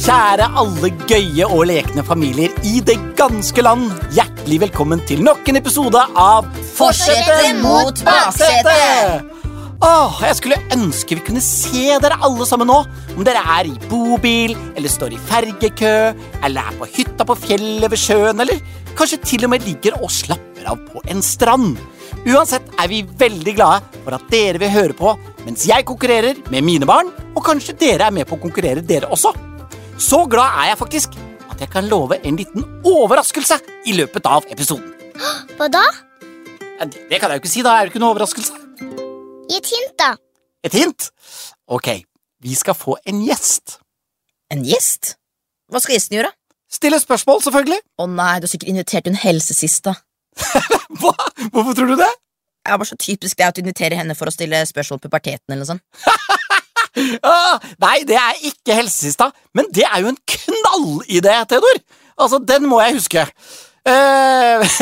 Kjære alle gøye og lekne familier i det ganske land. Hjertelig velkommen til nok en episode av Forsetet mot baksetet. Åh, jeg skulle ønske vi kunne se dere alle sammen nå. Om dere er i bobil, eller står i fergekø, eller er på hytta på fjellet ved sjøen, eller kanskje til og med ligger og slapper av på en strand. Uansett er vi veldig glade for at dere vil høre på mens jeg konkurrerer med mine barn, og kanskje dere er med på å konkurrere dere også. Så glad er jeg faktisk at jeg kan love en liten overraskelse i løpet av episoden. Hva da? Det det kan jeg jo ikke si, da er det ikke noe overraskelse. Gi et hint, da. Et hint? Ok, vi skal få en gjest. En gjest? Hva skal gjesten gjøre? Stille spørsmål, selvfølgelig. Å nei, du har sikkert invitert en helsesist, da. Hva? Hvorfor tror du det? Det er bare så typisk det at du inviterer henne for å stille spørsmål på puberteten eller noe sånt. Ah, nei, det er ikke helsesista, men det er jo en knallidé, Theodor. Altså, den må jeg huske. Eh,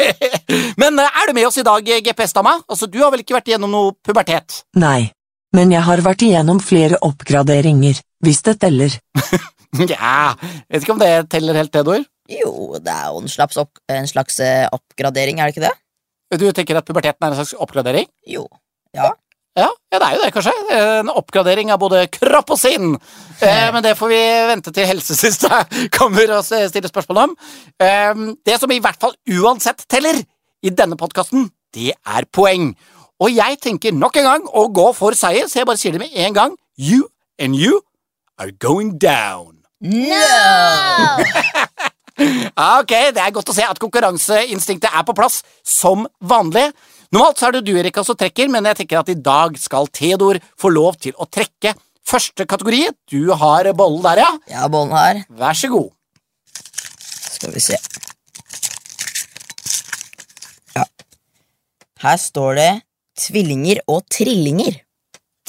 men eh, er du med oss i dag, GPS-dama? Altså, du har vel ikke vært igjennom noe pubertet? Nei, men jeg har vært igjennom flere oppgraderinger, hvis det teller. Ja, vet ikke om det teller helt, Theodor. Jo, det er jo en slags, opp, en slags eh, oppgradering, er det ikke det? Du tenker at puberteten er en slags oppgradering? Jo. Ja. Ja, ja, det er jo det, kanskje. En oppgradering av både kropp og sinn. Eh, men det får vi vente til helsesista kommer og stille spørsmål om. Eh, det som i hvert fall uansett teller i denne podkasten, det er poeng. Og jeg tenker nok en gang å gå for seier, så jeg bare sier det med en gang. You and you are going down. No! Ok, det er godt å se at konkurranseinstinktet er på plass, som vanlig. Normalt så er det du, Erika, som trekker, men jeg tenker at i dag skal Theodor få lov til å trekke første kategori. Du har bollen der, ja. Ja, bollen her. Vær så god. Skal vi se. Ja. Her står det tvillinger og trillinger.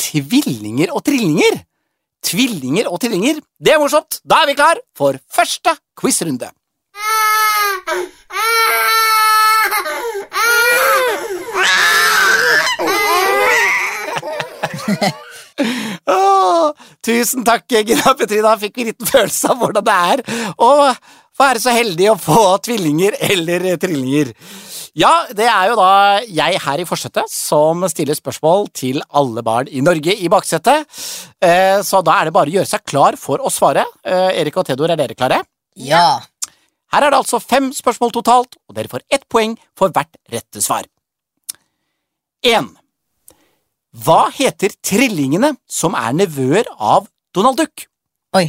Tvillinger og trillinger. Tvillinger og trillinger. Det er morsomt. Da er vi klar for første quizrunde. Tusen takk, Gina Petrina. Fikk vi liten følelse av hvordan det er å være så heldig å få tvillinger eller trillinger. Ja, det er jo da jeg her i forsetet som stiller spørsmål til alle barn i Norge i baksetet. Eh, Så da er det bare å gjøre seg klar for å svare. Eh, Erik og Theodor, er dere klare? Ja. Her er det altså fem spørsmål totalt, og dere får ett poeng for hvert rette svar. 1. Hva heter trillingene som er nevøer av Donald Duck? Oi.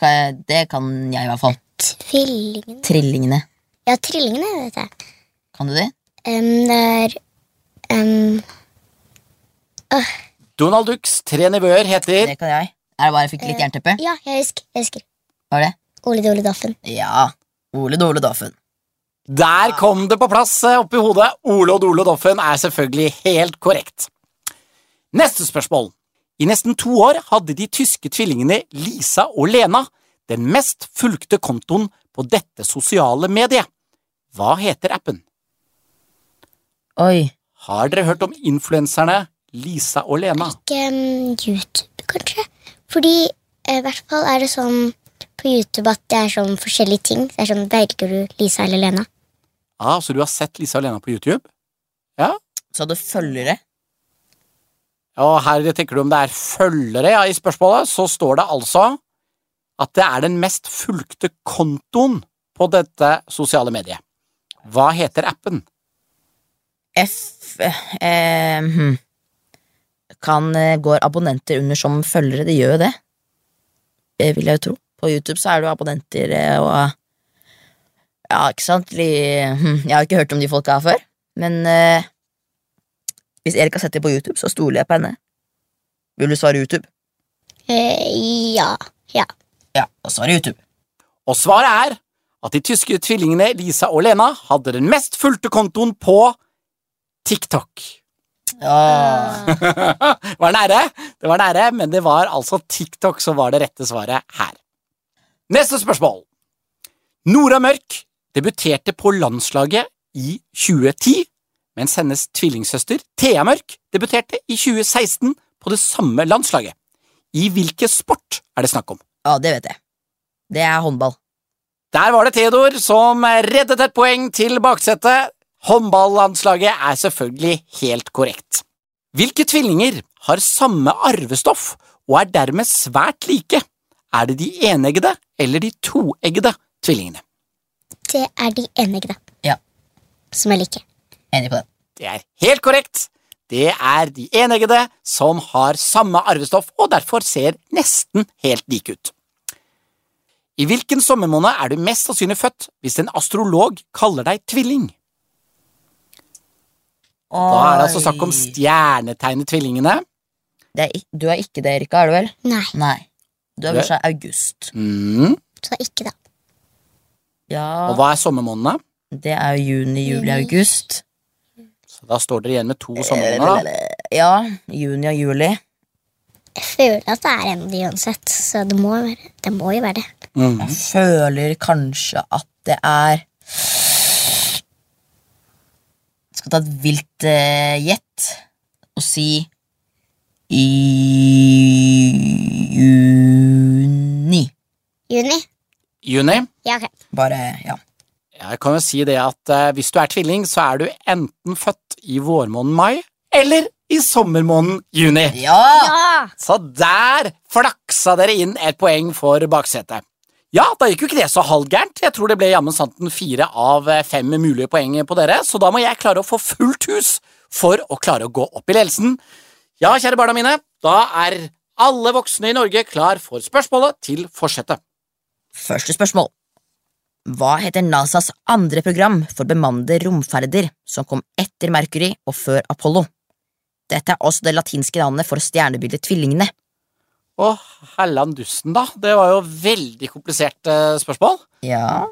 Det kan jeg i hvert fall. Trillingene. Trillingene. Ja, trillingene, vet jeg. Kan du det? Um, det er em, Donald Ducks tre nevøer heter Det kan jeg. Er det bare jeg fikk litt jernteppe? Ja, jeg husker. jeg husker. Hva er det? Ole Dole Doffen. Ja. Ole Dole Doffen. Der kom det på plass eh, oppi hodet. Ole og Dole Doffen er selvfølgelig helt korrekt. Neste spørsmål. I nesten to år hadde de tyske tvillingene Lisa og Lena den mest fulgte kontoen på dette sosiale mediet. Hva heter appen? Oi. Har dere hørt om influenserne Lisa og Lena? Ikke um, YouTube, kanskje? Fordi eh, i hvert fall er det sånn på YouTube at det er sånn forskjellige ting. Det er sånn, Velger du Lisa eller Lena? Ah, så du har sett Lisa og Lena på YouTube? Ja? Så du følgere? Ja, her tenker du om det er følgere ja, i spørsmålet, så står det altså at det er den mest fulgte kontoen på dette sosiale mediet. Hva heter appen? F eh, hm. Kan eh, Går abonnenter under som følgere? Det gjør jo det. Det vil jeg jo tro. På YouTube så er det jo abonnenter eh, og Ja, ikke sant? Hm, Jeg har ikke hørt om de folka her før, men eh, hvis Erik har sett det på YouTube, så stoler jeg på henne. Vil du svare YouTube? Eh, ja. Ja. Ja, da svarer YouTube. Og svaret er at de tyske tvillingene Lisa og Lena hadde den mest fulgte kontoen på TikTok. Ja. det var nære, det var nære, men det var altså TikTok som var det rette svaret her. Neste spørsmål. Nora Mørk debuterte på landslaget i 2010, mens hennes tvillingsøster Thea Mørk debuterte i 2016 på det samme landslaget. I hvilken sport er det snakk om? ja, det vet jeg. Det er håndball. Der var det Theodor som reddet et poeng til baksetet. Håndballandslaget er selvfølgelig helt korrekt. Hvilke tvillinger har samme arvestoff og er dermed svært like? Er det de eneggede eller de toeggede tvillingene? Det er de eneggede Ja, som er like. enig på den. Det er helt korrekt. Det er de eneggede som har samme arvestoff og derfor ser nesten helt like ut. I hvilken sommermåned er du mest sannsynlig født hvis en astrolog kaller deg tvilling? Da er det altså snakk om stjernetegnet tvillingene. Det er, du er ikke det, Erika, er du vel? Nei, Nei. Du er Det- bursdag i august. Mm. så ikke da. Ja, Og hva er sommermånedene? det er jo juni, juli, Juni. august. Så Da står dere igjen med to sommermåneder. da. Ja, juni og juli. Jeg føler at det er en av de uansett, så det må, være, det må jo være det. Mm. Jeg føler kanskje at det er Jeg skal ta et vilt eh, gjett og si i juni. Juni? Juni. Ja, ok. Bare, ja. Jeg kan jo si det at eh, hvis du er tvilling, så er du enten født i vårmåneden mai eller i sommermåneden juni. Ja! Ja! Så der flaksa dere inn et poeng for baksetet. Ja, da gikk jo ikke det så halvgærent. Jeg tror det ble jammen santen fire av eh, fem mulige poeng på dere, så da må jeg klare å få fullt hus for å klare å gå opp i ledelsen. Ja, kjære barna mine, da er alle voksne i Norge klar for spørsmålet til forsetet. Første spørsmål. Hva heter NASAs andre program for bemannede romferder som kom etter Mercury og før Apollo? Dette er også det latinske navnet for stjernebildet Tvillingene. Å, hellan dusten, da. Det var jo veldig komplisert eh, spørsmål. Ja,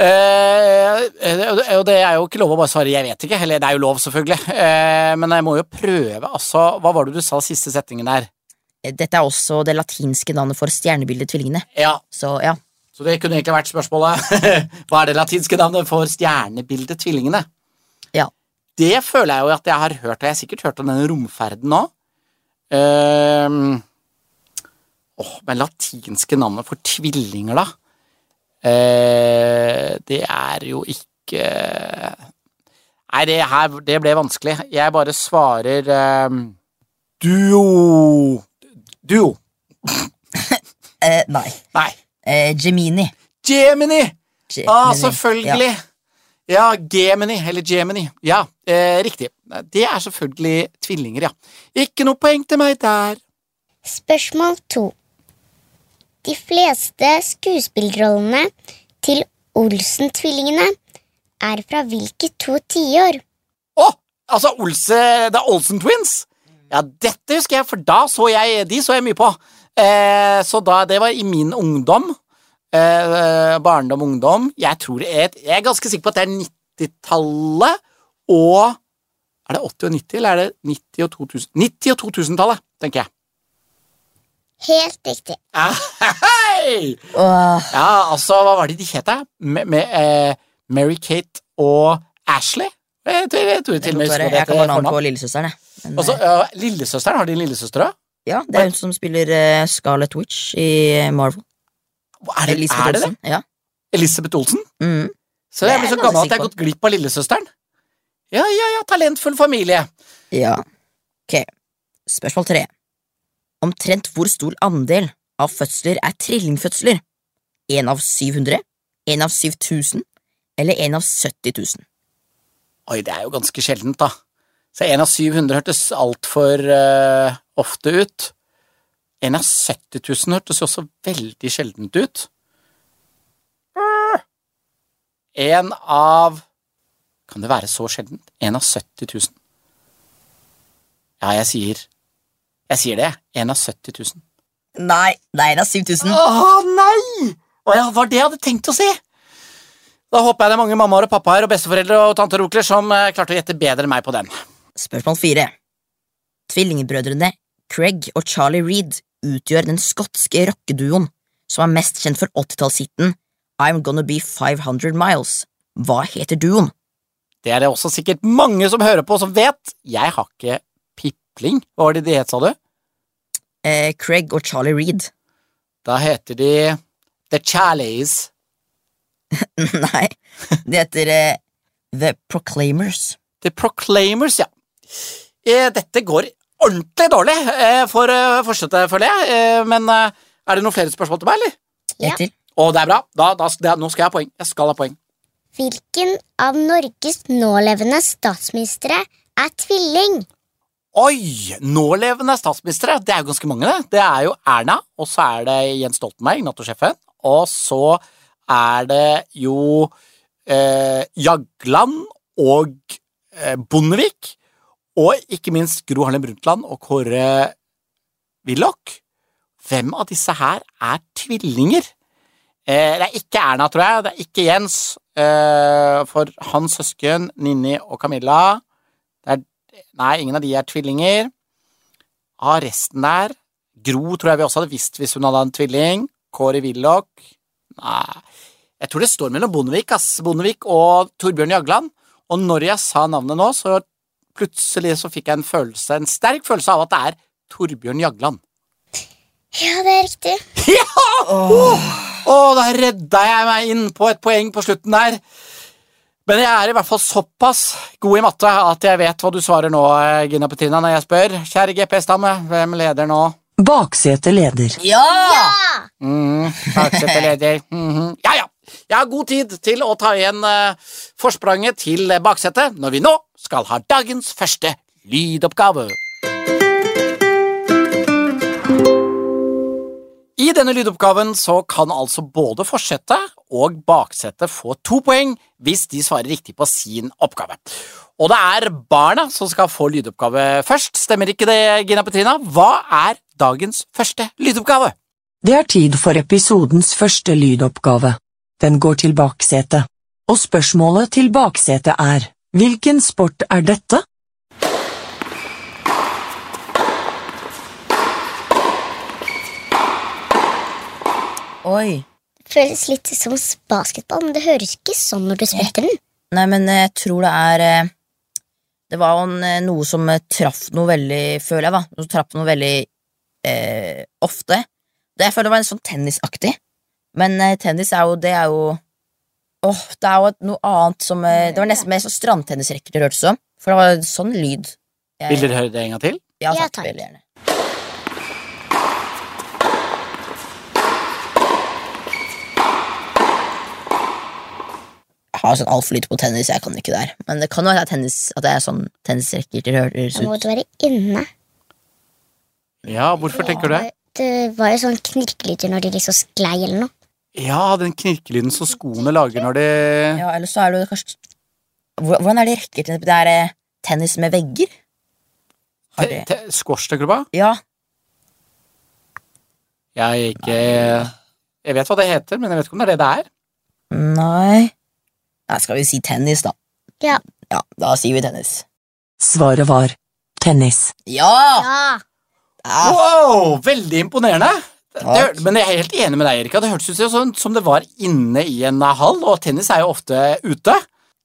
Eh, eh, og det er jo ikke lov å bare svare 'jeg vet ikke', eller det er jo lov, selvfølgelig, eh, men jeg må jo prøve, altså. Hva var det du sa siste setningen der? Dette er også det latinske navnet for stjernebildet Tvillingene. Ja, Så ja, så det kunne egentlig vært spørsmålet. Hva er det latinske navnet for stjernebildet Tvillingene? Ja. Det føler jeg jo at jeg har hørt, og jeg har sikkert hørt om denne romferden nå. Ehm, Åh, men latinske navnet for tvillinger, da? Eh, det er jo ikke Nei, det her det ble vanskelig. Jeg bare svarer ehm, duo Duo. eh, Nei. Nei. Eh, Gemini. Gemini! Gemini. Ah, selvfølgelig! Ja, Gemini, eller Gemini. Ja, eh, riktig. Det er selvfølgelig tvillinger, ja. Ikke noe poeng til meg der. Spørsmål to. De fleste skuespillerrollene til Olsen-tvillingene er fra hvilke to tiår? Å! altså Olse, The Olsen Twins! Ja, dette husker jeg, for da så jeg De så jeg mye på. Eh, så da Det var i min ungdom. Eh, barndom, ungdom. Jeg tror jeg, jeg er ganske sikker på at det er 90-tallet og Er det 80 og 90, eller er det 90 og 2000? 90 og 2000-tallet, tenker jeg. Helt riktig. Hei! Åh, Ja, altså, hva var det de het, da? Med, med eh, Mary-Kate og Ashley? Jeg tror, jeg tror til og med jeg, jeg kan bare navn på lillesøsteren, jeg. Men, Og så eh, ja, lillesøsteren. Har de en lillesøster òg? ja, det er hun som spiller uh, Scarlet Witch i Marvel. Er, det- Elisabeth er det det? Ja. Elisabeth Olsen? Mm. Så jeg blir så gammel at jeg har gått glipp av lillesøsteren. Ja, ja, ja, talentfull familie. Ja. Ok, spørsmål tre. Omtrent hvor stor andel av fødsler er trillingfødsler? En av 700? En av 7000? Eller en av 70 000? Oi, det er jo ganske sjeldent, da. Så en av 700 hørtes altfor uh, ofte ut. En av 70 000 hørtes jo også veldig sjeldent ut. En av Kan det være så sjeldent? En av 70 000. Ja, jeg sier Jeg sier det. En av 70 000. Nei, det er en av 7000. Å nei! Å ja, var det jeg hadde tenkt å si. Da håper jeg det er mange mammaer og pappaer og besteforeldre og tanter og onkler som eh, klarte å gjette bedre enn meg på den. Spørsmål fire. Tvillingbrødrene Craig og Charlie Reed utgjør den skotske rockeduoen som er mest kjent for 80-tallshiten I'm Gonna Be 500 Miles. Hva heter duoen? Det er det også sikkert mange som hører på som vet. Jeg har ikke pipling. Hva var det de het, sa du? Eh, Craig og Charlie Reed. Da heter de The Charlies. Nei, de heter eh, The Proclaimers. The Proclaimers, ja. Eh, dette går ordentlig dårlig eh, for eh, forsetet, føler jeg. Eh, men eh, er det noen flere spørsmål til meg, eller? Ja. Til. Å, det er bra. Da, da, det, nå skal jeg ha poeng. Jeg skal ha poeng. Hvilken av Norges nålevende statsministre er tvilling? Oi! Nålevende statsministre. Det er jo ganske mange, det. Det er jo Erna, og så er det Jens Stoltenberg, Nato-sjefen. Og så er det jo eh, Jagland og eh, Bondevik. Og ikke minst Gro Harlem Brundtland og Kåre Willoch. Hvem av disse her er tvillinger? Eh, det er ikke Erna, tror jeg. Det er ikke Jens. Eh, for hans søsken Ninni og Camilla Nei, ingen av de er tvillinger. Av resten der Gro tror jeg vi også hadde visst hvis hun hadde en tvilling. Kåre Willoch Nei. Jeg tror det står mellom Bondevik, ass. Bondevik og Torbjørn Jagland. Og når jeg sa navnet nå, så plutselig så fikk jeg en følelse, en sterk følelse av at det er Torbjørn Jagland. Ja, det er riktig. Ja! Å, da redda jeg meg inn på et poeng på slutten der. Men jeg er i hvert fall såpass god i matte at jeg vet hva du svarer nå, eh, Gina Petrina, når jeg spør. Kjære GPS-dame, hvem leder nå? Baksete leder. Ja! Mm, Baksete leder. Mhm. Ja, ja. Jeg har god tid til å ta igjen uh, forspranget til baksetet når vi nå skal ha dagens første lydoppgave. I denne lydoppgaven så kan altså både forsetet og baksetet få to poeng hvis de svarer riktig på sin oppgave. Og det er barna som skal få lydoppgave først, stemmer ikke det, Gina Petrina? Hva er dagens første lydoppgave? Det er tid for episodens første lydoppgave. Den går til baksetet. Og spørsmålet til baksetet er, hvilken sport er dette? Oi. Føles litt som basketball, men det høres ikke sånn når du spretter den. Nei, men jeg tror det er eh, Det var jo eh, noe som eh, traff noe veldig, føler jeg, da. Som traff noe veldig eh, ofte. Det, jeg føler det var en sånn tennisaktig. Men eh, tennis er jo Det er jo Åh, det er jo noe annet som eh, Det var nesten mer sånn strandtennisrekker det hørtes som. For det var sånn lyd. Jeg- Vil dere høre det en gang til? Ja, takk. Ja, takk. takk. Veldig gjerne. Jeg har sånn altfor lite på tennis, jeg kan ikke det her. Men det kan jo være tennis, at det er sånn tennisrekker det høres ut Jeg måtte være inne. Ja, hvorfor tenker du det? Det var jo sånn knirkelyder når de liksom sklei eller noe. Ja, den knirkelyden som skoene lager når de Ja, eller så er det jo kanskje Hvordan er det rekker til det er eh, tennis med vegger? Har te- te- Squash til klubba? Ja, Jeg er ikke Jeg vet hva det heter, men jeg vet ikke om det er det det er. nei Nei, skal vi si tennis, da? Ja. Ja, da sier vi tennis. Svaret var tennis. Ja! Ja! ja. Wow, veldig imponerende! Det, men jeg er helt enig med deg, Erika. Det hørtes ut som, som det var inne i en hall, og tennis er jo ofte ute.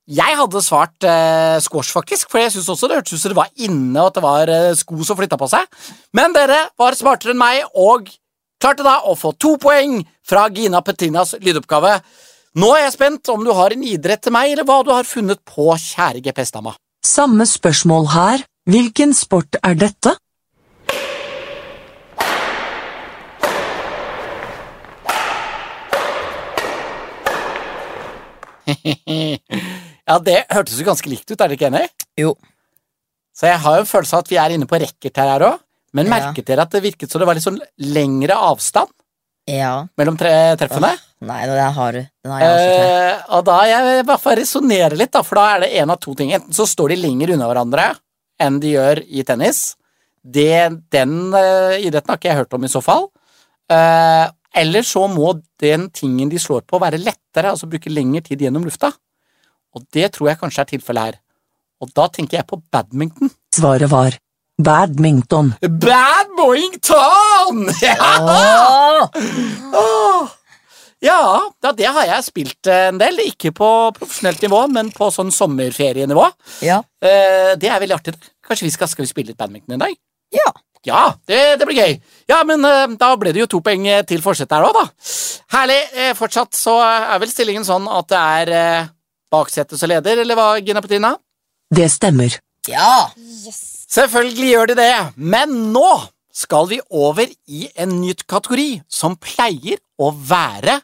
Jeg hadde svart eh, squash, faktisk, for jeg synes også det hørtes ut som det var inne, og at det var eh, sko som flytta på seg. Men dere var smartere enn meg, og klarte da å få to poeng fra Gina Petinas lydoppgave. Nå er jeg spent om du har en idrett til meg, eller hva du har funnet på, kjære GPS-dama. Samme spørsmål her, hvilken sport er dette? ja, det hørtes jo ganske likt ut, er dere ikke enig? Jo. Så jeg har jo en følelse av at vi er inne på racket her òg. Men Ja. merket dere at det virket som det var litt sånn lengre avstand Ja. mellom tre treffene? Nei, den har du. Den har jeg også. tror. Eh, og da jeg i hvert fall resonnere litt, da, for da er det en av to ting. Enten så står de lenger unna hverandre enn de gjør i tennis. Det, den uh, idretten har ikke jeg hørt om i så fall. Uh, eller så må den tingen de slår på, være lettere, altså bruke lengre tid gjennom lufta. Og det tror jeg kanskje er tilfellet her. Og da tenker jeg på badminton. Svaret var badminton. Badminton! Ja! Oh! Åh! Ja, ja, det har jeg spilt eh, en del. Ikke på profesjonelt nivå, men på sånn sommerferienivå. Ja. Eh, Det er veldig artig. Kanskje vi skal, skal vi spille litt badminton en dag? ja, Ja, det, det blir gøy. Ja, men eh, da ble det jo to poeng til forsett her òg, da. Herlig. Eh, fortsatt så er vel stillingen sånn at det er eh, baksetet som leder, eller hva, Gina Petrina? Det stemmer. Ja! Yes. Selvfølgelig gjør de det, men nå skal vi over i en nytt kategori som pleier å være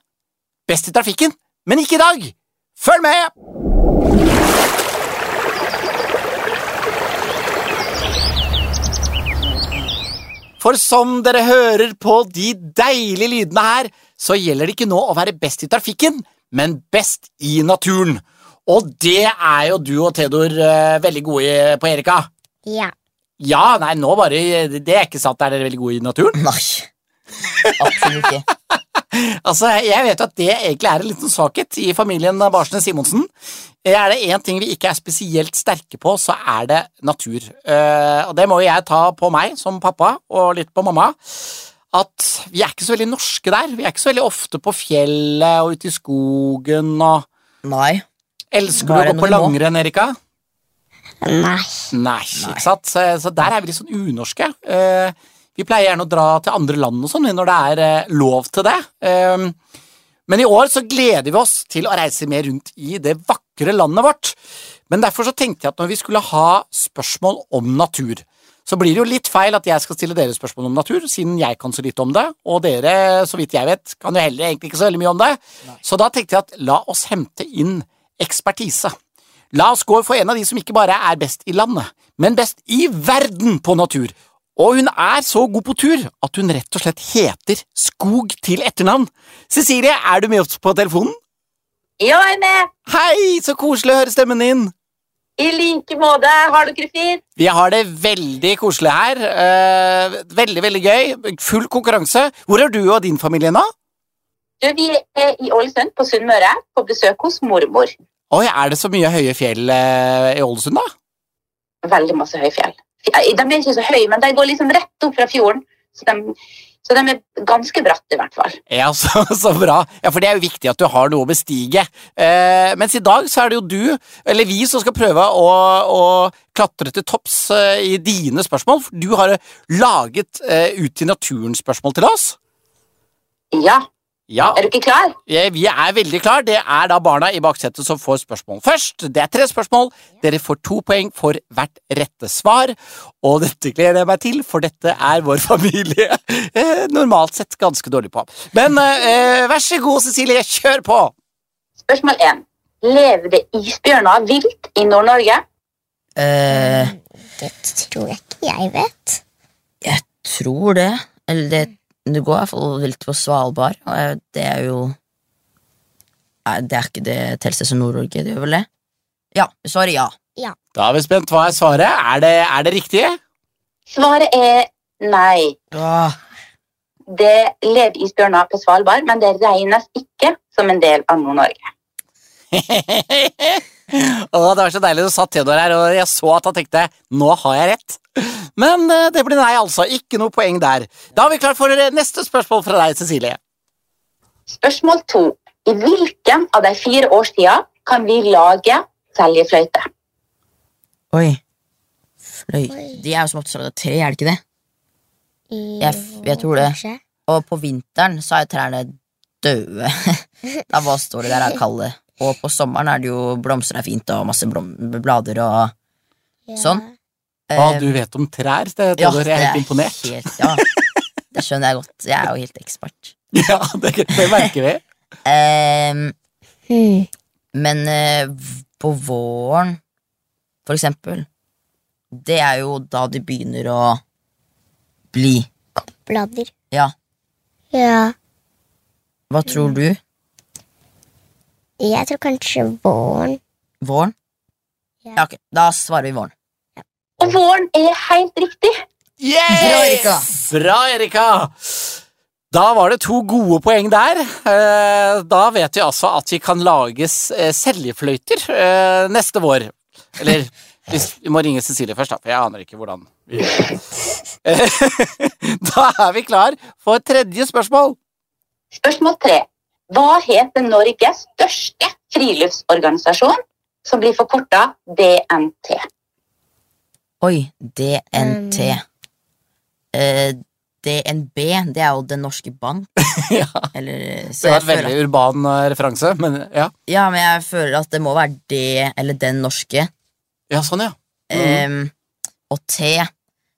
best i trafikken, men ikke i dag. Følg med! For som dere hører på de deilige lydene her, så gjelder det ikke nå å være best i trafikken, men best i naturen. Og det er jo du og Theodor eh, veldig gode på, Erika. Ja. Ja, nei, nå bare Det er ikke sant, er dere veldig gode i naturen? Nei. Absolutt ikke. Altså, Jeg vet jo at det egentlig er en liten svakhet i familien Barsnes Simonsen. Er det én ting vi ikke er spesielt sterke på, så er det natur. Uh, og det må jo jeg ta på meg som pappa, og litt på mamma. At vi er ikke så veldig norske der. Vi er ikke så veldig ofte på fjellet og ute i skogen og Nei. Elsker du å gå på langrenn, Erika? Nei. Nei, ikke sant? Så, så der er vi litt sånn unorske. Eh, vi pleier gjerne å dra til andre land og sånn når det er eh, lov til det. Eh, men i år så gleder vi oss til å reise mer rundt i det vakre landet vårt. Men derfor så tenkte jeg at når vi skulle ha spørsmål om natur, så blir det jo litt feil at jeg skal stille dere spørsmål om natur, siden jeg kan så lite om det, og dere, så vidt jeg vet, kan jo heller egentlig ikke så veldig mye om det. Så da tenkte jeg at la oss hente inn ekspertise. La oss gå for en av de som ikke bare er best i landet, men best i verden på natur. Og hun er så god på tur at hun rett og slett heter Skog til etternavn. Cecilie, er du med oss på telefonen? Ja, jeg er med. Hei, så koselig å høre stemmen din. I like måte. Har dere det fint? Vi har det veldig koselig her. Eh, veldig, veldig gøy. Full konkurranse. Hvor er du og din familie nå? Vi er i Ålesund på Sunnmøre på besøk hos mormor. Oi, er det så mye høye fjell eh, i Ålesund, da? Veldig masse høye fjell. De er ikke så høye, men de går liksom rett opp fra fjorden. Så de, så de er ganske bratte, i hvert fall. Ja, så, så bra. Ja, For det er jo viktig at du har noe å bestige. Eh, mens i dag så er det jo du, eller vi, som skal prøve å, å klatre til topps eh, i dine spørsmål. For du har laget eh, Ut i naturen-spørsmål til oss. Ja, Ja, er du ikke klar? vi er veldig klar. Det er da barna i baksetet som får spørsmål først. Det er tre spørsmål. Dere får to poeng for hvert rette svar. Og dette gleder jeg meg til, for dette er vår familie eh, normalt sett ganske dårlig på. Men eh, vær så god, Cecilie, kjør på! Spørsmål 1. Lever det isbjørner vilt i Nord-Norge? Eh, Det tror jeg ikke jeg vet. jeg tror det. Eller det, det går i hvert fall vilt på Svalbard, og det er jo Nei, det er ikke det Telsted som Nord-Norge, det gjør vel det? Ja, svaret ja. Da er vi spent. Hva er svaret? Er det, er det riktig? Svaret er nei. Åh, Det lever isbjørner på Svalbard, men det regnes ikke som en del av Nord-Norge. Å, det var så deilig du satt Theodor her, og jeg så at han tenkte nå har jeg rett. Men eh, det blir nei, altså. Ikke noe poeng der. Da er vi klar for eh, neste spørsmål fra deg, Cecilie. Spørsmål to. I hvilken av de fire årstida kan vi lage seljefløyte? Oi. Fløy. Oi. De er jo som oftest laget av tre, er det ikke det? Jeg jeg tror det. Kanskje. Og på vinteren så er trærne døde. da bare står de der og er kalde. Og på sommeren er det jo blomster er fint, og masse blom blader og Ja. Sånn. Hva eh, du vet om trær, det- ja, jeg er helt imponert. Helt, ja, det skjønner jeg godt. Jeg er jo helt ekspert. Ja, det, det merker vi. um, Hmm. men uh, på våren, for eksempel, det er jo da de begynner å bli. Blader. Ja, Ja. hva tror du? Jeg tror kanskje våren. Våren? Ja. Ja, ok, da svarer vi våren. Og våren er helt riktig. Yes! Bra, Erika. Bra, Erika! Da var det to gode poeng der. Eh, Da vet vi altså at vi kan lages eh, seljefløyter eh, neste vår. Eller hvis, vi må ringe Cecilie først, da, for jeg aner ikke hvordan vi gjør det. Da er vi klar for tredje spørsmål. Spørsmål 3. Hva heter Norges største friluftsorganisasjon, som blir forkorta DNT? Oi, DNT. Eh, DNB, det er jo Den norske bank. ja. Eller, så Det var jeg et veldig at... urban eh, referanse, men ja. ja, men jeg føler at det må være det eller Den norske. Ja, sånn, ja. Mm. Em, og T.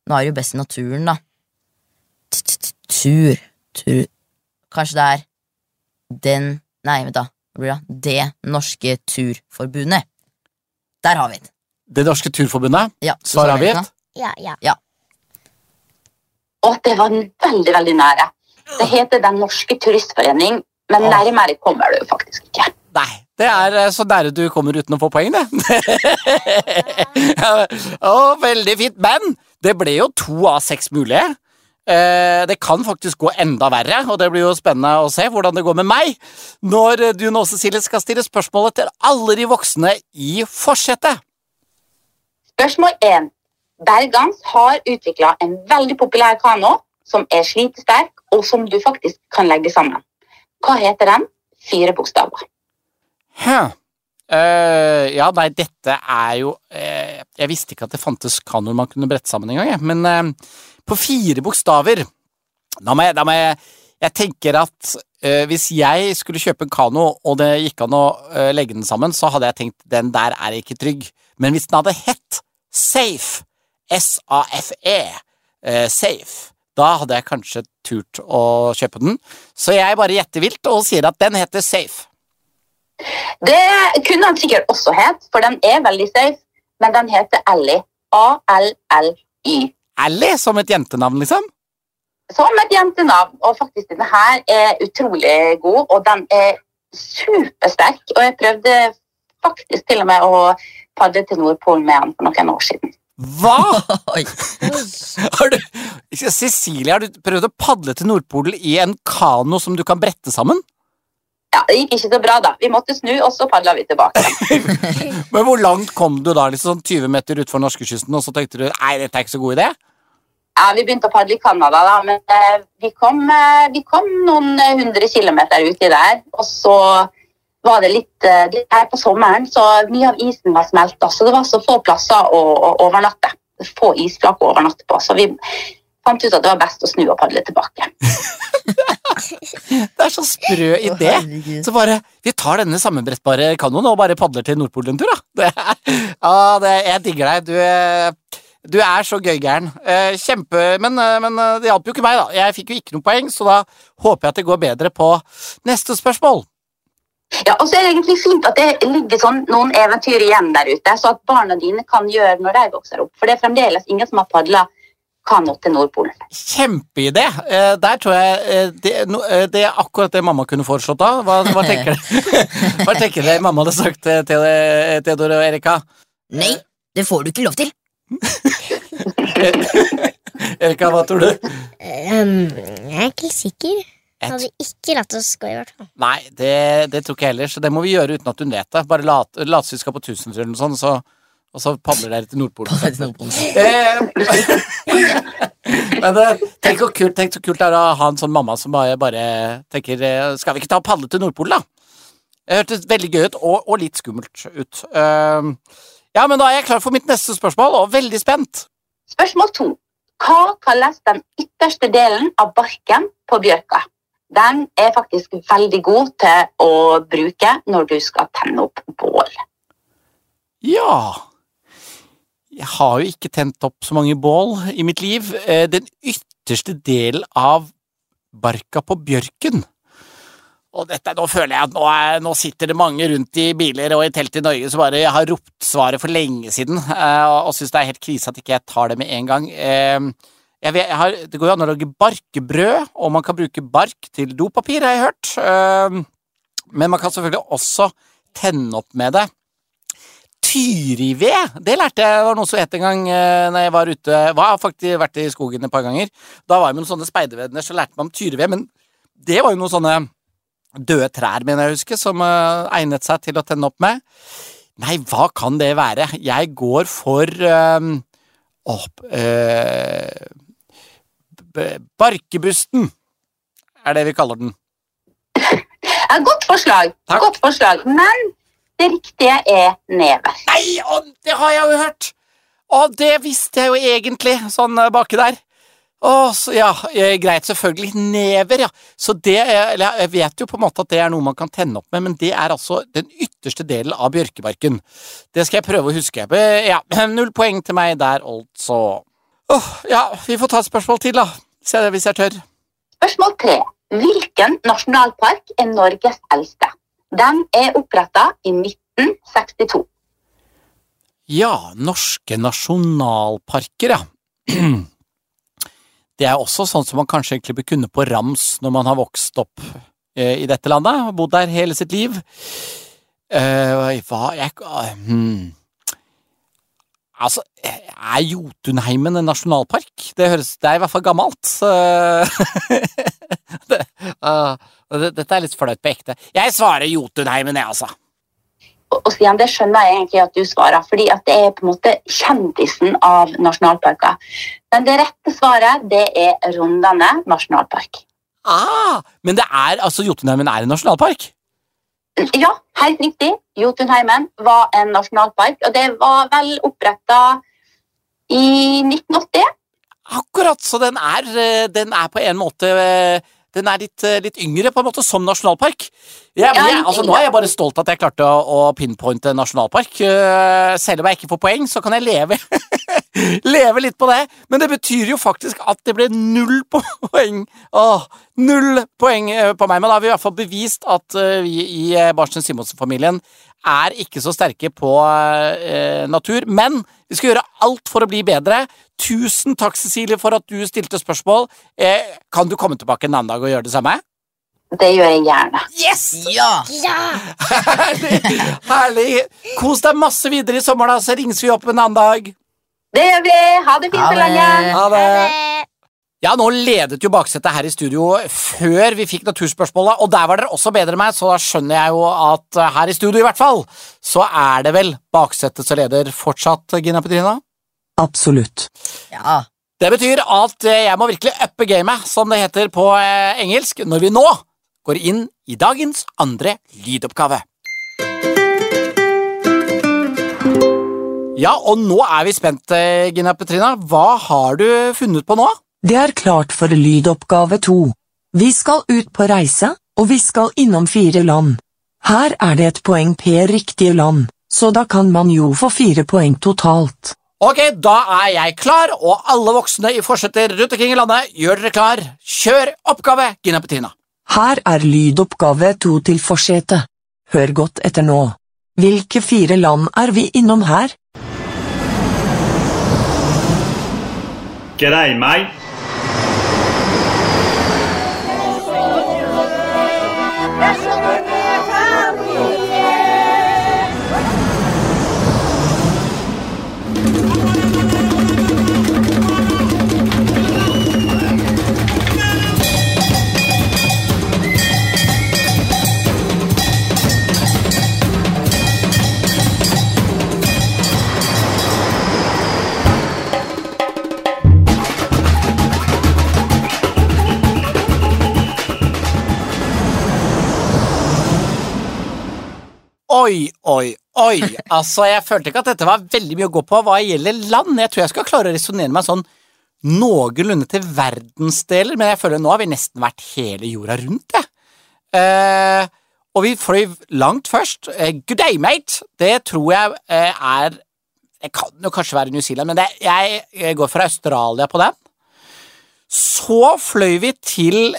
Nå er det jo best i naturen, da. T- t- t- Tur. Tur. Kanskje det er Den Nei, vent, da. Det? Det norske turforbundet. Der har vi den. Det norske turforbundet. Ja, Svar avgitt. nå? Ja, ja. Og det var veldig, veldig nære. Det heter Den norske turistforening, men nærmere kommer du faktisk ikke. Nei, det er eh, så nære du kommer uten å få poeng, det. Ja, Å, veldig fint. Men det ble jo to av seks mulige. Eh, Det kan faktisk gå enda verre, og det blir jo spennende å se hvordan det går med meg når du nå, Cecilie, skal stille spørsmålet til alle de voksne i forsetet. Spørsmål 1. Bergans har utvikla en veldig populær kano som er slitesterk, og som du faktisk kan legge sammen. Hva heter den? Fire bokstaver. Hæ. Uh, ja, nei, dette er jo uh, Jeg visste ikke at det fantes kanoer man kunne brette sammen engang, jeg. Men eh, på fire bokstaver Da må jeg, da må jeg Jeg tenker at uh, hvis jeg skulle kjøpe en kano, og det gikk an å uh, legge den sammen, så hadde jeg tenkt den der er ikke trygg. Men hvis den hadde hett Safe, S-A-F-E, uh, Safe, da hadde jeg kanskje turt å kjøpe den. Så jeg bare gjetter vilt og sier at den heter Safe. Det kunne den sikkert også het, for den er veldig safe, men den heter Ellie. A-L-L-Y. Ally, som et jentenavn, liksom? Som et jentenavn. Og faktisk, denne her er utrolig god, og den er supersterk. Og jeg prøvde faktisk til og med å padle til Nordpolen med den for noen år siden. Hva?! Har du, Cecilie, har du prøvd å padle til Nordpolen i en kano som du kan brette sammen? Ja, Det gikk ikke så bra, da. Vi måtte snu, og så padla vi tilbake. Men hvor langt kom du da? liksom sånn 20 meter utfor norskekysten, og så tenkte du nei, dette er ikke så god idé? Ja, Vi begynte å padle i Canada, da, men eh, vi, kom, eh, vi kom noen eh, hundre kilometer uti der. Og så var det litt eh, det er på sommeren, så mye av isen var smelta, så det var så få plasser å, å overnatte. Få isflak å overnatte på. Så vi fant ut at det var best å snu og padle tilbake. Det er så sprø idé! Oh, Så bare Vi tar denne sammenbrettbare kanoen og bare padler til Nordpolen en tur, da. Det er, ja, det, jeg digger deg. Du, eh, du er så gøygæren. Eh, Kjempe Men, eh, men eh, det hjalp jo ikke meg, da. Jeg fikk jo ikke noe poeng, så da håper jeg at det går bedre på neste spørsmål. Ja, og så er det egentlig fint at det ligger sånn noen eventyr igjen der ute, så at barna dine kan gjøre når de vokser opp. For det er fremdeles ingen som har padla kano til Nordpolen. Kjempeidé! Eh, der tror jeg eh, det, eh, det er akkurat det mamma kunne foreslått da. Hva, hva tenker dere? Hva tenker du mamma hadde sagt til Theodor og Erika? Nei, det får du ikke lov til. Erika, hva tror du? Um, jeg er ikke helt sikker. Hadde ikke latt oss gå, i hvert fall. Nei, det, det tror ikke jeg heller, så det må vi gjøre uten at hun vet det. Bare late som vi skal på tusenfryd eller noe sånt, så, og så padler dere til Nordpolen. Eh, Men eh, tenk så kult tenk så kult det er å ha en sånn mamma som bare, bare tenker eh, Skal vi ikke ta og padle til Nordpolen, da? Det hørtes veldig gøy ut, og, og litt skummelt ut. Ja, men da er jeg klar for mitt neste spørsmål, og veldig spent. Spørsmål to. Hva kalles den ytterste delen av barken på bjørka? Den er faktisk veldig god til å bruke når du skal tenne opp bål. Ja Jeg har jo ikke tent opp så mange bål i mitt liv. Eh, Den ytterste delen av barka på bjørken. Og dette, nå føler jeg at nå, er, nå sitter det mange rundt i biler og i telt i Norge som bare har ropt svaret for lenge siden, eh, og, og syns det er helt krise at ikke jeg tar det med en gang. Eh, jeg jeg har, det går jo an å lage barkebrød, og man kan bruke bark til dopapir, har jeg hørt. Men man kan selvfølgelig også tenne opp med det. Tyrived, det lærte jeg var noe som het en gang eh, når jeg var ute. Var, har faktisk vært i skogen et par ganger. Da var jeg med noen sånne speidervenner, så lærte man om tyrived. Men det var jo noen sånne døde trær, mener jeg å huske, som uh, egnet seg til å tenne opp med. Nei, hva kan det være? Jeg går for eh, opp, uh, Barkebusten er det vi kaller den. Godt forslag, Takk. godt forslag, men det riktige er never. Nei, og det har jeg jo hørt! Og det visste jeg jo egentlig, sånn eh, baki der. Å, så ja, eh, greit, selvfølgelig. Never, ja. Så det er, eller Jeg vet jo på en måte at det er noe man kan tenne opp med, men det er altså den ytterste delen av bjørkebarken. Det skal jeg prøve å huske. Ja, Null poeng til meg der, altså. Åh, ja, vi får ta et spørsmål til, da. Se det hvis jeg tør. Spørsmål tre. Hvilken nasjonalpark er Norges eldste? Den er oppretta i 1962. Ja, norske nasjonalparker, ja. Det er også sånn som man kanskje egentlig kunne på rams når man har vokst opp eh, i dette landet, og bodd der hele sitt liv. Eh, hva jeg hmm. Altså, er Jotunheimen en nasjonalpark? Det høres Det er i hvert fall gammelt. det, uh, det, dette er litt flaut på ekte. Jeg svarer Jotunheimen, jeg, altså. Og, og Stian, det skjønner jeg egentlig at du svarer, fordi det er på en måte kjendisen av nasjonalparker. Men det rette svaret, det er Rondane nasjonalpark. Ah, men det er altså Jotunheimen er en nasjonalpark? Ja, helt riktig. Jotunheimen var en nasjonalpark, og det var vel oppretta i 1980. Akkurat, så den er, eh, den er på en måte eh, Den er litt, eh, litt yngre på en måte som nasjonalpark. Jeg, Ja, jeg, altså, nå er jeg bare stolt at jeg klarte å, å pinpointe nasjonalpark. Selv om jeg ikke får poeng, så kan jeg leve, leve litt på det. Men det betyr jo faktisk at det ble null poeng. Åh, null poeng eh, på meg, men da har vi i hvert fall bevist at eh, vi i eh, Barsten Simonsen-familien er ikke så sterke på eh, natur, men vi skal gjøre alt for å bli bedre. Tusen takk, Cecilie, for at du stilte spørsmål. Eh, kan du komme tilbake en annen dag og gjøre det samme? Det gjør jeg gjerne. Yes! Ja! Ja! Herlig! herlig. Kos deg masse videre i sommer, da, så ringes vi opp en annen dag. Det gjør vi. Ha det fint så lenge. Ha det. Ja, nå ledet jo baksetet her i studio før vi fikk naturspørsmålet, og der var dere også bedre enn meg, så da skjønner jeg jo at eh, her i studio i hvert fall, så er det vel baksetet som leder fortsatt, Gina Petrina? Absolutt. Ja. Det betyr at eh, jeg må virkelig uppe gamet, som det heter på eh, engelsk, når vi nå går inn i dagens andre lydoppgave. Ja, og nå er vi spent, eh, Gina Petrina. Hva har du funnet på nå? Det er klart for lydoppgave to. Vi skal ut på reise, og vi skal innom fire land. Her er det et poeng per riktige land, så da kan man jo få fire poeng totalt. Ok, da er jeg klar, og alle voksne i forsetter rundt omkring i landet, gjør dere klar. Kjør oppgave, Gina Petrina. Her er lydoppgave to til forsetet. Hør godt etter nå. Hvilke fire land er vi innom her? G'day, mate. Oi, oi, oi. Altså, jeg følte ikke at dette var veldig mye å gå på hva gjelder land. Jeg tror jeg skal klare å resonnere meg sånn noenlunde til verdensdeler, men jeg føler nå har vi nesten vært hele jorda rundt, jeg. Eh, og vi fløy langt først. Eh, good day, mate. Det tror jeg eh, er Det kan jo kanskje være New Zealand, men det, jeg, jeg går for Australia på den. Så fløy vi til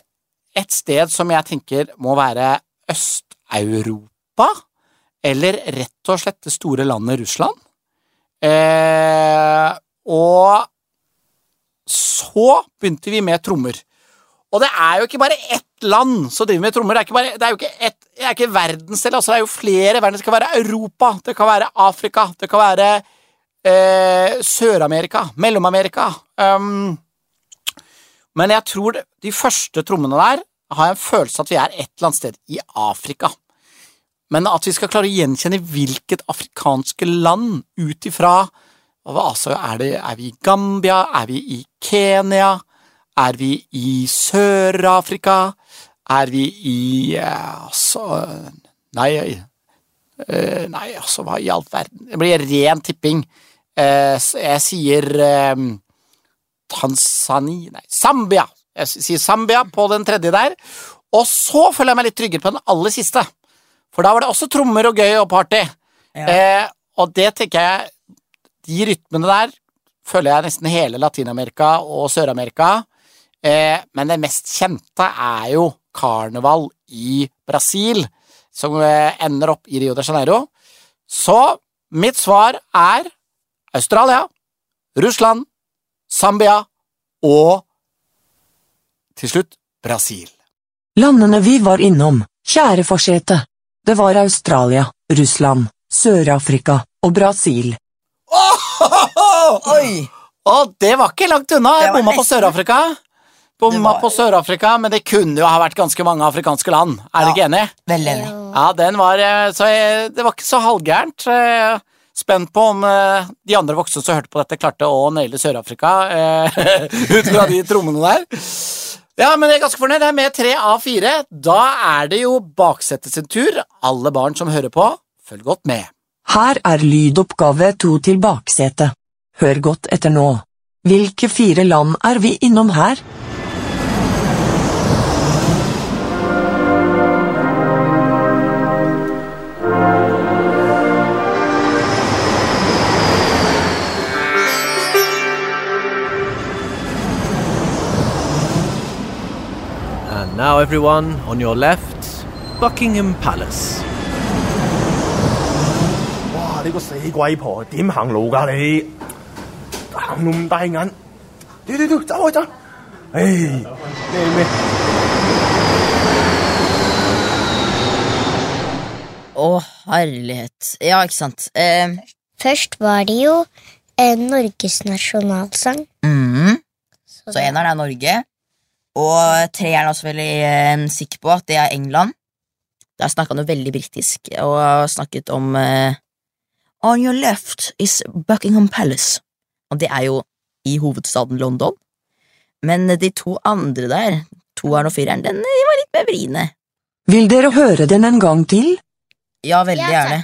et sted som jeg tenker må være Øst-Europa, eller rett og slett det store landet Russland. Eh, og så begynte vi med trommer. Og det er jo ikke bare ett land som driver med trommer. Det er, ikke bare, det er jo ikke, ett, det er ikke verdensdel, altså det er jo flere verden. Det kan være Europa, det kan være Afrika, det kan være eh, Sør-Amerika, Mellom-Amerika. Um, men jeg tror de første trommene der har jeg en følelse at vi er et eller annet sted i Afrika. Men at vi skal klare å gjenkjenne hvilket afrikanske land ut ifra altså, er, er vi i Gambia? Er vi i Kenya? Er vi i Sør-Afrika? Er vi i eh, Altså Nei, eh, nei, altså, hva i all verden Det blir ren tipping. Eh, jeg sier Tanzania Nei, Zambia. Jeg sier Zambia på den tredje der. Og så føler jeg meg litt tryggere på den aller siste, for da var det også trommer og gøy og party. Ja. Eh, og det tenker jeg De rytmene der føler jeg nesten hele Latin-Amerika og Sør-Amerika. Eh, men det mest kjente er jo karneval i Brasil, som eh, ender opp i Rio de Janeiro. Så mitt svar er Australia, Russland, Zambia og til slutt Brasil. Landene vi var innom, kjære forsete. Det var Australia, Russland, Sør-Afrika og Brasil. Oi! Og det var ikke langt unna. Det Jeg bomma på. Sør-Afrika. Bomma var- på Sør-Afrika, men det kunne jo ha vært ganske mange afrikanske land. Er ja, du ikke enig? Veldig enig. Ja, den var eh, Så jeg, det var ikke så halvgærent. Eh, Spent på om eh, de andre voksne som hørte på dette, klarte å naile Sør-Afrika ut fra de trommene der. Ja, men jeg er ganske fornøyd. Det er med tre av fire. Da er det jo baksetet sin tur. Alle barn som hører på, følg godt med. Her er lydoppgave to til baksetet. Hør godt etter nå. Hvilke fire land er vi innom her? And now, everyone, on your left, Buckingham Palace. 哇！你个死鬼婆点行路㗎你？行路咁大眼，屌屌屌，走开走！唉，咩咩？ Å, herlighet. Ja, ikke sant. Eh, Først var det jo eh, Norges nasjonalsang. mm, Så så eneren er Norge. Og treeren er også veldig eh, sikker på at det er England. Der snakka han jo veldig britisk og snakket om eh, On your left is Buckingham Palace. Og det er jo i hovedstaden London. Men de to andre der, toeren og fireren, den de var litt mer vriene. Vil dere høre den en gang til? Ja, veldig ja, gjerne.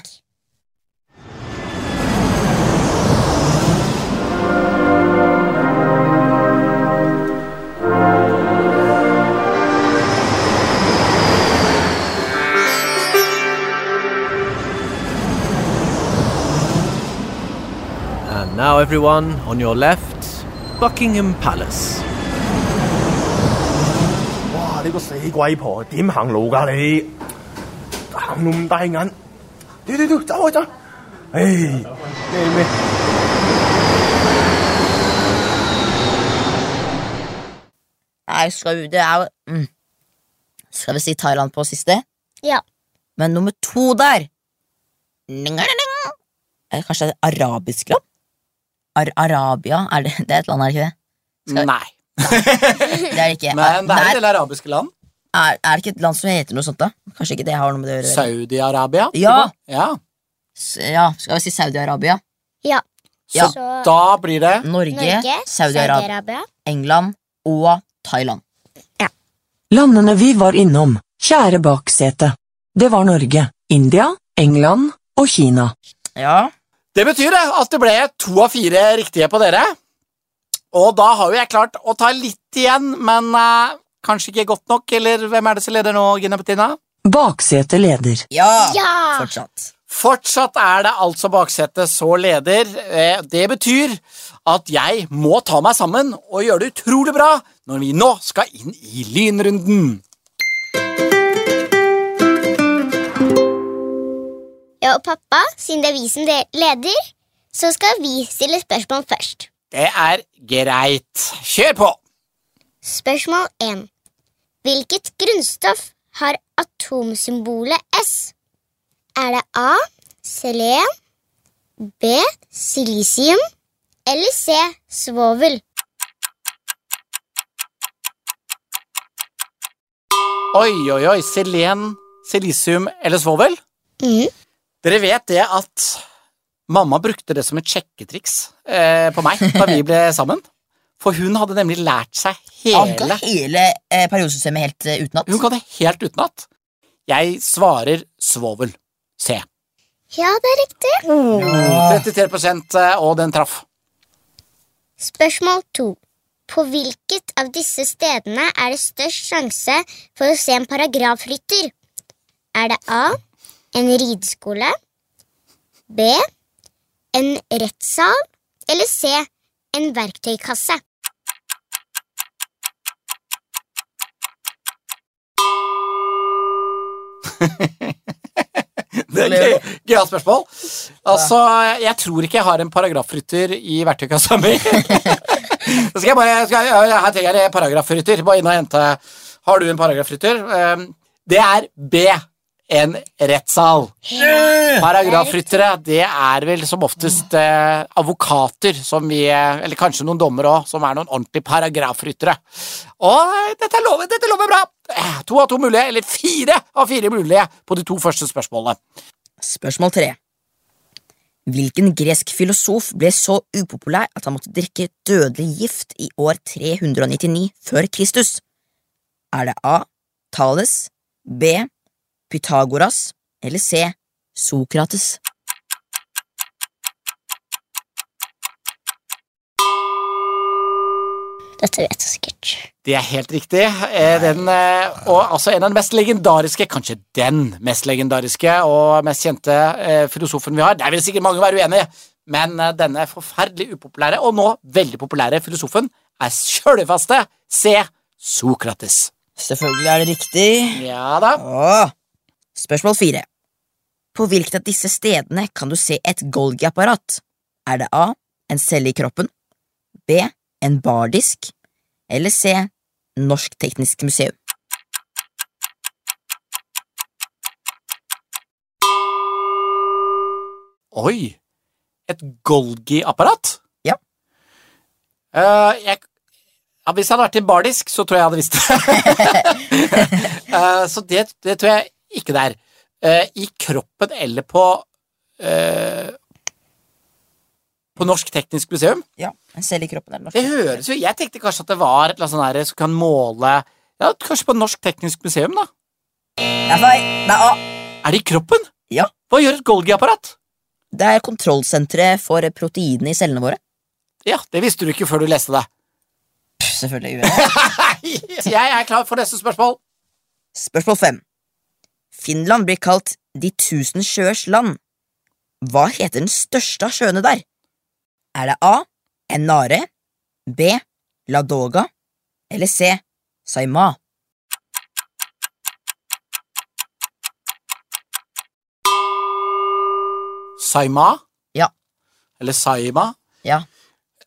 now, everyone, on your left, Buckingham Palace. 哇！你个死鬼婆点行路㗎你？行路咁大眼，屌屌屌，走开走！唉，咩咩？ Nei, skal vi, det er jo mm. Skal vi si Thailand på siste? Ja. Men nummer to der Ning-a-ning. Er det Kanskje det er et arabisk land? Ar Arabia? Er det, det er et land, er det ikke det? Skal- Nei. Det er det ikke. Men det er en del arabiske land. er, er det ikke et land som heter noe sånt, da? Kanskje ikke det har noe med det å gjøre? Saudi-Arabia. Ja. ja. Ja, skal vi si Saudi-Arabia? Ja. Så Så da blir det Norge, Norge, Saudi-Arabia, Saudi-Arabia. England og Thailand. Ja. Landene vi var innom, kjære baksete. Det var Norge, India, England og Kina. Ja. Det betyr det at det ble to av fire riktige på dere. Og da har jo jeg klart å ta litt igjen, men eh, kanskje ikke godt nok. Eller hvem er det som leder nå, Gina Bettina? Baksete leder. Ja! Ja! Fortsatt. Fortsatt er det altså baksetet så leder. Eh, Det betyr at jeg må ta meg sammen og gjøre det utrolig bra når vi nå skal inn i lynrunden. Og pappa, siden det er vi som leder, så skal vi stille spørsmål først. Det er greit. Kjør på! Spørsmål 1. Hvilket grunnstoff har atomsymbolet S? Er det A. Selen, B. Silisium eller C. Svovel? Oi, oi, oi. Selen, silisium eller svovel? Mhm. Dere vet det at mamma brukte det som et sjekketriks eh, på meg da vi ble sammen. For hun hadde nemlig lært seg hele kan hele eh, periodesystemet helt uh, utenat. Hun kan det helt utenat. Jeg svarer svovel. C. Ja, det er riktig. 33% og den traff. Spørsmål to. På hvilket av disse stedene er det størst sjanse for å se en paragrafrytter? Er det A. En rideskole? B. En rettssal? Eller C. En verktøykasse? Det er gøy, gøyalt spørsmål. Altså, jeg tror ikke jeg har en paragrafrytter i verktøykassa mi. Så skal jeg bare skal jeg, Her trenger jeg paragrafrytter. Bare inn og hente Har du en paragrafrytter? Um, Det er B. En rettssal. Paragrafryttere det er vel som oftest eh, advokater som vi eh, Eller kanskje noen dommere òg, som er noen ordentlige paragrafryttere. Og eh, dette lover, dette lover bra! Eh, To av to mulige, eller fire av fire mulige på de to første spørsmålene. Spørsmål tre. Hvilken gresk filosof ble så upopulær at han måtte drikke dødelig gift i år 399 før Kristus? Er det A. Thales, B. Pythagoras eller C. Sokrates? Dette vet jeg sikkert. Det er helt riktig. Eh, Den, eh, og altså en av de mest legendariske, kanskje den mest legendariske og mest kjente eh, filosofen vi har. Der vil sikkert mange være uenige, men denne forferdelig upopulære og nå veldig populære filosofen er sjølvaste C. Sokrates. Selvfølgelig er det riktig. Ja da. Åh. Spørsmål fire. På hvilket av disse stedene kan du se et Golgi-apparat? Er det A. En celle i kroppen, B. En bardisk, eller C. Norsk Teknisk Museum? Oi! Et Golgi-apparat? Ja. Uh, jeg, ja, hvis jeg hadde vært i bardisk, så tror jeg jeg hadde visst det. Eh, så det, det tror jeg ikke der. er. Eh, I kroppen eller på eh, På Norsk Teknisk Museum? Ja, selv i kroppen eller norsk Det høres jo Jeg tenkte kanskje at det var et eller annet sånt som kan måle Ja, Kanskje på Norsk Teknisk Museum, da? Feil. Det er det i kroppen? Ja. Hva gjør et Golgi-apparat? Det er kontrollsenteret for proteinene i cellene våre. Ja, det visste du ikke før du leste det. Pff, Selvfølgelig jeg. Jeg er klar for neste spørsmål. Spørsmål fem. Finland blir kalt De tusen sjøers land. Hva heter den største av sjøene der? Er det A. Enare, B. Ladoga eller C. Saima? Saima? Ja. Eller Saima? Ja.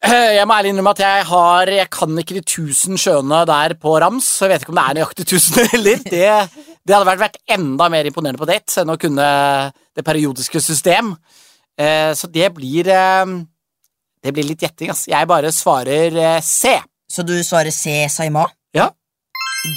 Eh, Jeg må ærlig innrømme at jeg har Jeg kan ikke de tusen sjøene der på rams. Så jeg vet ikke om det er nøyaktig tusen heller. Det, det hadde vært, enda mer imponerende på date enn å kunne det periodiske system. Eh, Så det blir eh, Det blir litt gjetting, ass. Jeg bare svarer eh, C. Så du svarer C. Saima? Ja.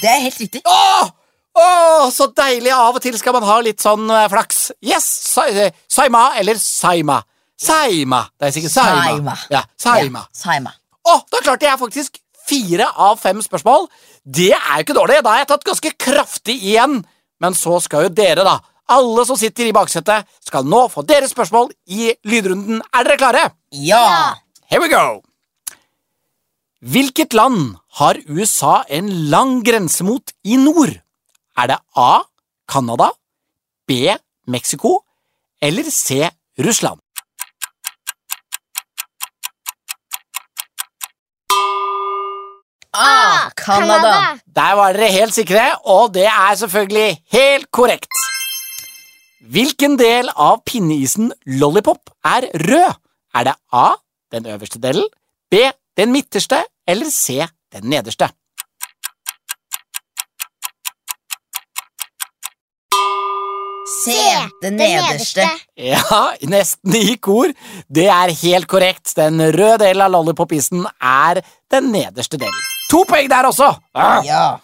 Det er helt riktig. Åh! Åh, så deilig! Av og til skal man ha litt sånn flaks. Yes! Sa Saima eller Saima. Saima. Det er sikkert Saima. Saima. Ja, Saima. Ja, Saima. Åh, da klarte jeg faktisk fire av fem spørsmål. Det er jo ikke dårlig. Da har jeg tatt ganske kraftig igjen. Men så skal jo dere, da. Alle som sitter i baksetet, skal nå få deres spørsmål i lydrunden. Er dere klare? Ja! Here we go! Hvilket land har USA en lang grense mot i nord? Er det A. Canada, B. Mexico eller C. Russland? Ah, Canada. Der var dere helt sikre, og det er selvfølgelig helt korrekt. Hvilken del av pinneisen lollipop er rød? Er det A. Den øverste delen, B. Den midterste eller C. Den nederste? C. den nederste. Ja, nesten i kor. Det er helt korrekt. Den røde delen av lollipop-isen er den nederste delen. To poeng der også! Ah. Ja.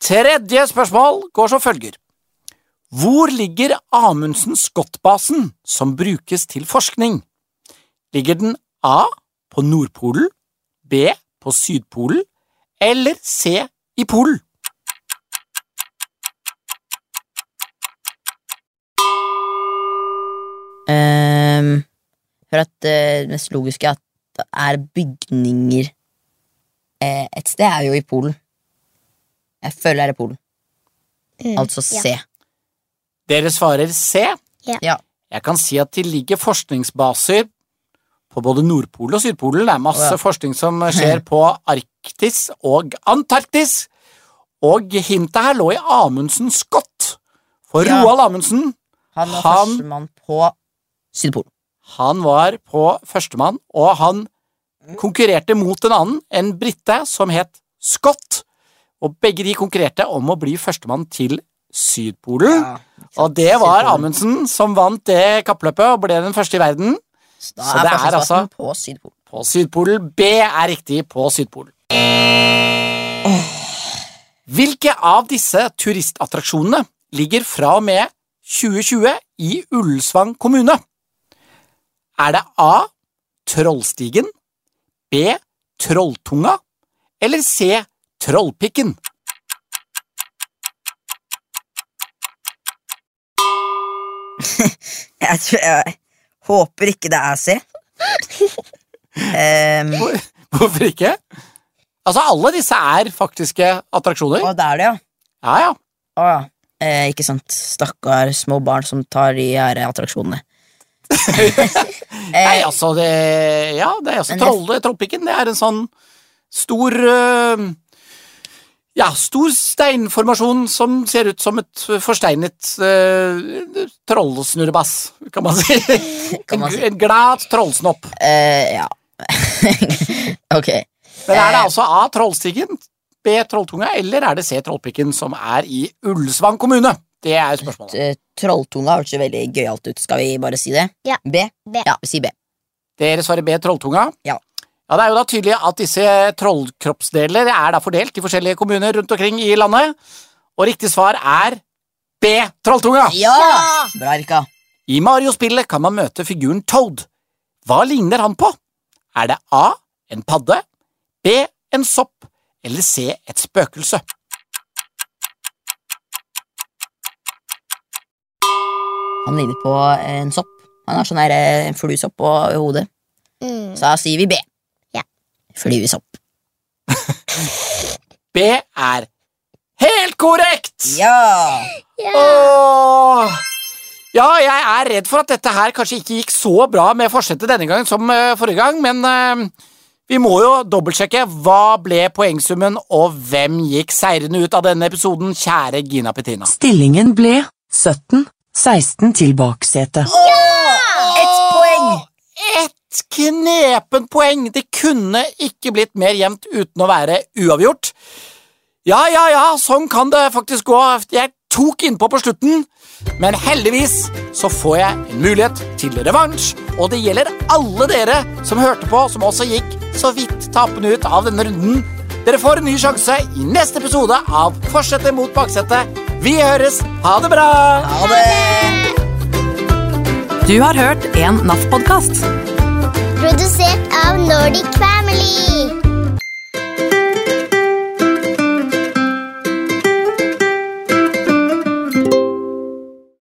Tredje spørsmål går som følger. Hvor ligger Amundsen Scott-basen som brukes til forskning? Ligger den A på Nordpolen, B på Sydpolen eller C i Polen? Um, for at det mest logiske er at det er bygninger Eh, et sted er jo i Polen. Jeg føler det er i Polen. Mm, Altså ja. C. Dere svarer C. Ja. Jeg kan si at det ligger forskningsbaser på både Nordpolen og Sydpolen. Det er masse oh, ja. forskning som skjer på Arktis og Antarktis. Og hintet her lå i Amundsen Scott. For Ja. Roald Amundsen, Han var Han- førstemann på Sydpolen. han var på førstemann, og han konkurrerte mot en annen, en brite som het Scott. Og begge de konkurrerte om å bli førstemann til Sydpolen. Ja. Og det var. Amundsen som vant det kappløpet og ble den første i verden. Så da Så det er altså- på Sydpolen. På Sydpolen. B er riktig på Sydpolen. Hvilke av disse turistattraksjonene ligger fra og med 2020 i Ullensvang kommune? Er det A. Trollstigen, B. Trolltunga eller C. Trollpikken? Jeg, tror, jeg håper ikke det er C. Em, Hvorfor ikke? Altså, alle disse er faktiske attraksjoner. Å, det er det, ja. Ja, ja. Å, ja. Eh, ikke sant. Stakkar små barn som tar de her attraksjonene. Nei, Eh, altså, det Ja, det er altså Trolle, Trollpikken. Det er en sånn stor øh, Ja, stor steinformasjon som ser ut som et forsteinet uh, trollsnurrebass, kan man si. Kan man si. En, en glad trollsnopp. Uh, ja. ok. Men er det Eh. altså A. Trollstigen, B. Trolltunga, eller er det C. Trollpikken, som er i Ullsvang kommune? Det er spørsmålet. Eh, Trolltunga hørtes jo veldig gøyalt ut. Skal vi bare si det? Ja. B? B. Ja, vi sier B. Dere svarer B. Trolltunga. Ja. Ja, Det er jo da tydelig at disse trollkroppsdeler er da fordelt i forskjellige kommuner rundt omkring i landet. Og riktig svar er B. Trolltunga. Ja! Bra, Erika. I Mario-spillet kan man møte figuren Toad. Hva ligner han på? Er det A. En padde, B. En sopp eller C. Et spøkelse? Ligner på en sopp. Han har sånn her, eh, en fluesopp på hodet. Mm. Så da sier vi B. Ja. Fluesopp. B er helt korrekt! Ja! Åh! Ja, jeg er redd for at dette her kanskje ikke gikk så bra med forsetet denne gangen som uh, forrige gang, men uh, vi må jo dobbeltsjekke hva ble poengsummen, og hvem gikk seirende ut av denne episoden, kjære Gina Petina. Stillingen ble 17-16 til baksetet. Ett poeng! Ett knepent poeng! Det kunne ikke blitt mer jevnt uten å være uavgjort. Ja, ja, ja, sånn kan det faktisk gå. Jeg tok innpå på slutten, men heldigvis så får jeg en mulighet til revansj, og det gjelder alle dere som hørte på, som også gikk så vidt tapende ut av denne runden. Dere får en ny sjanse i neste episode av Forsetet mot baksetet. Vi høres. Ha det bra! Ha det! Du har hørt en NAF-podkast. Produsert av Nordic Family.